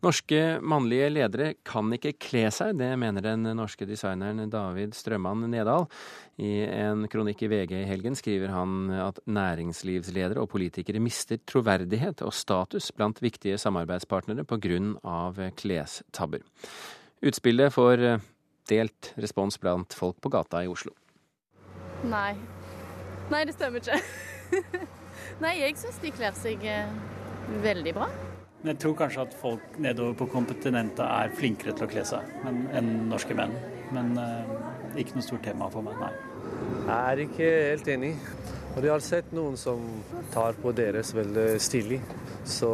Norske mannlige ledere kan ikke kle seg, det mener den norske designeren David Strømman Nedal. I en kronikk i VG i helgen skriver han at næringslivsledere og politikere mister troverdighet og status blant viktige samarbeidspartnere pga. klestabber. Utspillet får delt respons blant folk på gata i Oslo. Nei. Nei, det stemmer ikke. Nei, jeg syns de kler seg eh, veldig bra. Jeg tror kanskje at folk nedover på kontinentet er flinkere til å kle seg enn norske menn. Men eh, ikke noe stort tema for meg, nei. Jeg er ikke helt enig. Og jeg har sett noen som tar på deres veldig stilig, så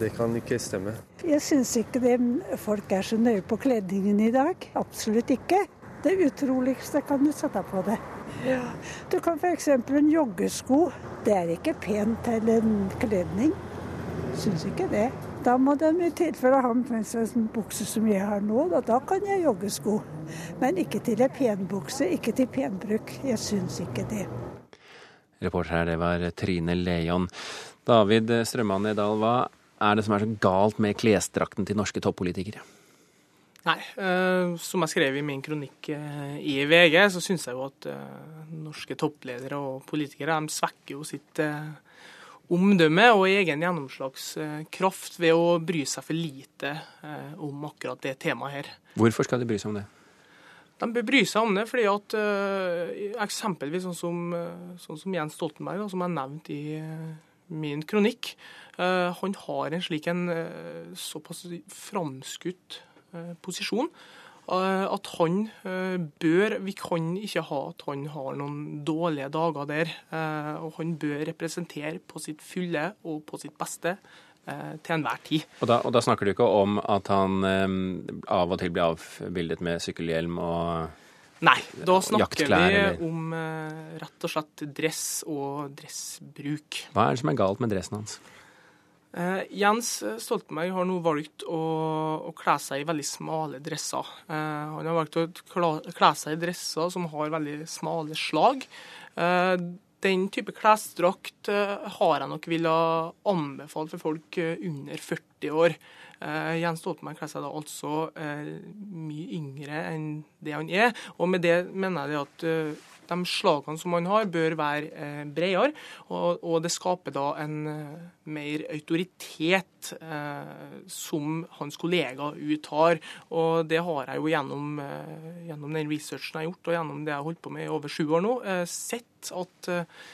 det kan ikke stemme. Jeg syns ikke det, folk er så nøye på kledningen i dag. Absolutt ikke. Det utroligste kan du sette på det. Ja. Du kan f.eks. en joggesko. Det er ikke pent til en kledning. Syns ikke det. Da må de i tilfelle ha en sånn bukse som jeg har nå, da, da kan jeg joggesko. Men ikke til ei penbukse, ikke til penbruk. Jeg syns ikke det. Reporter her, det var Trine Leon. David Strømman Edal, hva er det som er så galt med klesdrakten til norske toppolitikere? Nei, eh, som jeg skrev i min kronikk eh, i VG, så syns jeg jo at eh, norske toppledere og politikere de svekker jo sitt eh, omdømme og egen gjennomslagskraft ved å bry seg for lite eh, om akkurat det temaet her. Hvorfor skal de bry seg om det? De bør bry seg om det fordi at eh, eksempelvis sånn som, eh, sånn som Jens Stoltenberg, da, som jeg nevnte i min kronikk, han har en slik en såpass framskutt posisjon at han eh, bør Vi kan ikke ha at han har noen dårlige dager der. Eh, og han bør representere på sitt fulle og på sitt beste til enhver tid. Og da, og da snakker du ikke om at han av og til blir avbildet med sykkelhjelm og Nei, da snakker vi om rett og slett dress og dressbruk. Hva er det som er galt med dressen hans? Eh, Jens Stoltenberg har nå valgt å, å kle seg i veldig smale dresser. Eh, han har valgt å kle seg i dresser som har veldig smale slag. Eh, den type klesdrakt eh, har jeg nok ville anbefalt for folk eh, under 40 år. Eh, Jens Stoltenberg kler seg da altså mye yngre enn det han er. Og med det mener jeg at de slagene som man har, bør være eh, bredere. Og, og, det skaper da en eh, mer autoritet eh, som hans kollegaer uttar. Og det har jeg jo gjennom, eh, gjennom, den researchen jeg har gjort, og gjennom det jeg har holdt på med i over sju år nå, eh, sett at eh,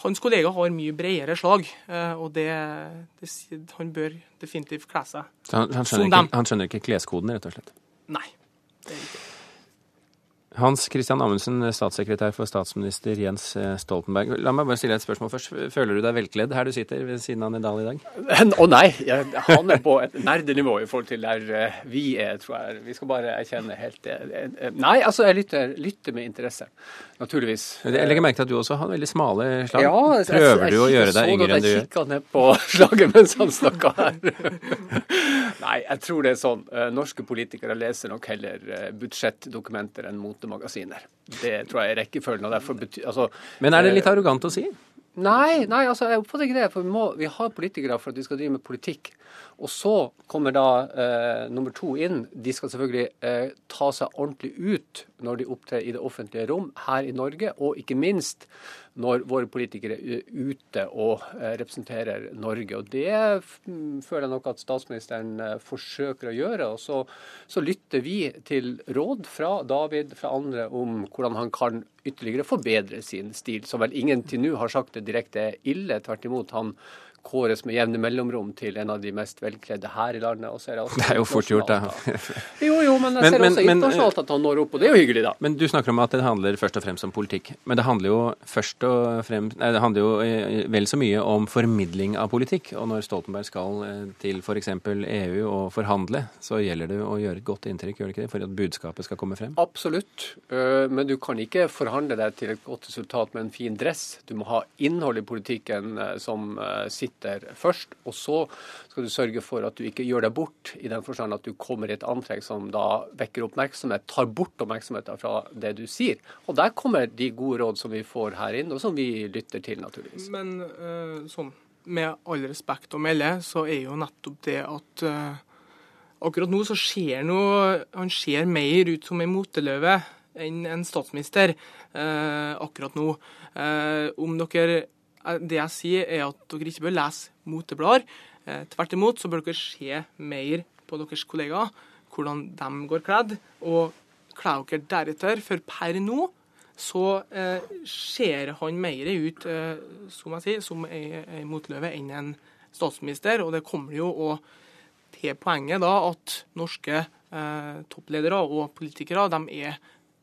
hans kollegaer har mye bredere slag, og det, det, han bør definitivt kle seg han, han skjønner. Han skjønner ikke kleskoden, rett og slett? Nei. Hans Christian Amundsen, statssekretær for statsminister Jens eh, Stoltenberg. La meg bare stille et spørsmål først. Føler du deg velkledd her du sitter ved siden av Nidal i dag? Å oh, nei, jeg, han er på et nerdenivå i forhold til der eh, vi er, tror jeg. Vi skal bare erkjenne helt det. Eh, nei, altså jeg lytter, lytter, med interesse, naturligvis. Jeg legger merke til at du også har veldig smale slag. Ja, Prøver jeg, du å gjøre deg yngre enn du gjør? Jeg kikka ned på slaget mens han snakka her. nei, jeg tror det er sånn. Norske politikere leser nok heller budsjettdokumenter enn mot montemagasiner. Det tror jeg er rekkefølgen. og derfor betyr, altså, Men er det litt eh, arrogant å si? Nei, nei, altså jeg oppfatter ikke det. For vi, må, vi, har politikere for at vi skal drive med politikk. Og så kommer da eh, nummer to inn. De skal selvfølgelig eh, ta seg ordentlig ut når de opptrer i det offentlige rom her i Norge, og ikke minst når våre politikere er ute og eh, representerer Norge. Og Det føler jeg nok at statsministeren eh, forsøker å gjøre. Og så, så lytter vi til råd fra David, fra andre, om hvordan han kan ytterligere forbedre sin stil, som vel ingen til nå har sagt det direkte ille. Tvert imot. han kåres med jevne mellomrom til en av de mest velkledde her i landet. Og så er det, det er jo fort gjort, det. jo, jo, men jeg ser men, også internasjonalt at han når opp, og det er jo hyggelig, da. Men du snakker om at det handler først og fremst om politikk. Men det handler jo først og fremst Nei, det handler jo eh, vel så mye om formidling av politikk. Og når Stoltenberg skal eh, til f.eks. EU og forhandle, så gjelder det å gjøre et godt inntrykk, gjør det ikke det? For at budskapet skal komme frem? Absolutt. Eh, men du kan ikke forhandle deg til et godt resultat med en fin dress. Du må ha innhold i politikken som sitter sitter først. Og så skal du sørge for at du ikke gjør deg bort, i den forstand at du kommer i et antrekk som da vekker oppmerksomhet, tar bort oppmerksomheten fra det du sier. Og der kommer de gode råd som vi får her inn, og som vi lytter til, naturligvis. Men øh, sånn, med all respekt å melde, så er jo nettopp det at øh akkurat nå så ser noe, han ser mer ut som en moteløve enn en statsminister eh, akkurat nå. Eh, om dere, Det jeg sier, er at dere ikke bør lese moteblader. Eh, tvert imot så bør dere se mer på deres kollegaer, hvordan de går kledd, og kle dere deretter. For per nå så eh, ser han mer ut eh, som jeg sier, som ei, ei motløve enn en statsminister. Og det kommer jo og til poenget da at norske eh, toppledere og politikere de er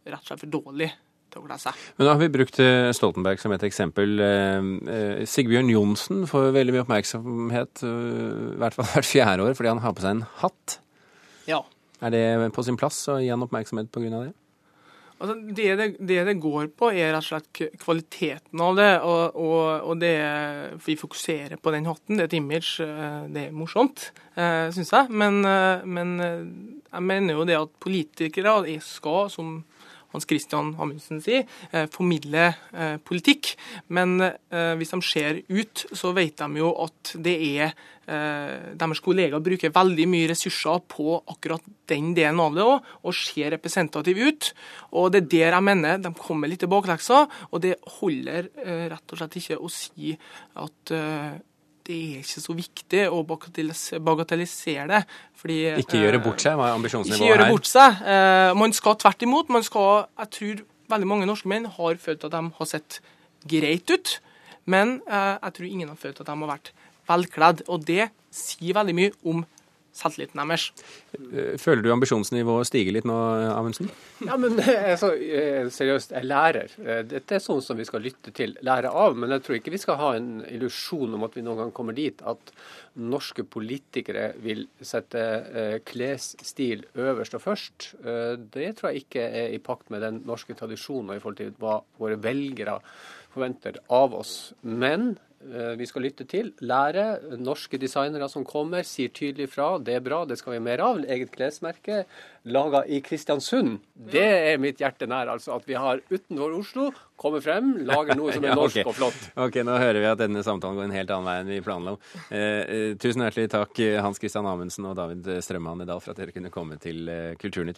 rett og slett for dårlige å seg. Men da har vi brukt eh, Stoltenberg som et eksempel. Eh, eh, Sigbjørn Johnsen får veldig mye oppmerksomhet, i hvert fall hvert fjerde år, fordi han har på seg en hatt. Ja. Er det på sin plass å gi han oppmerksomhet pga. det? Altså, det, det, det, det går på, er rett og slett kvaliteten av det. Og, og, og det vi fokuserer på den hatten. Det er et image. Det er morsomt, syns jeg. Men, men jeg mener jo det at politikere skal, som Hans Christian Amundsen sier, eh, formidle eh, politikk. Men eh, hvis de ser ut, så vet de jo at det er deres kollegaer bruker veldig mye ressurser på akkurat den delen av det òg, og ser representativ ut. Og det er der jeg mener de kommer litt bakleksa, og det holder rett og slett ikke å si at det er ikke så viktig å bagatellisere det. Fordi, ikke gjøre bort seg, hva er ambisjonsnivået her? Ikke gjøre bort seg. Eh, man skal tvert imot. Man skal, jeg tror veldig mange norske menn har følt at de har sett greit ut, men eh, jeg tror ingen har følt at de har vært velkledd. Og det sier veldig mye om selvtilliten deres. Eh, føler du ambisjonsnivået stiger litt nå, Amundsen? Ja, men altså, seriøst, jeg lærer. Eh, dette er sånn som vi skal lytte til, lære av. Men jeg tror ikke vi skal ha en illusjon om at vi noen gang kommer dit at norske politikere vil sette eh, klesstil øverst og først. Eh, det tror jeg ikke er i pakt med den norske tradisjonen og i forhold til hva våre velgere forventer av oss. Men Eh, vi skal lytte til, lære. Norske designere som kommer, sier tydelig fra. Det er bra, det skal vi mer av. Eget klesmerke laga i Kristiansund. Det er mitt hjerte nær. Altså at vi har utenfor Oslo kommer frem, lager noe som er norsk ja, okay. og flott. Ok, Nå hører vi at denne samtalen går en helt annen vei enn vi planla. om. eh, tusen hjertelig takk Hans Christian Amundsen og David Strømman Nedal for at dere kunne komme til eh, Kulturnytt.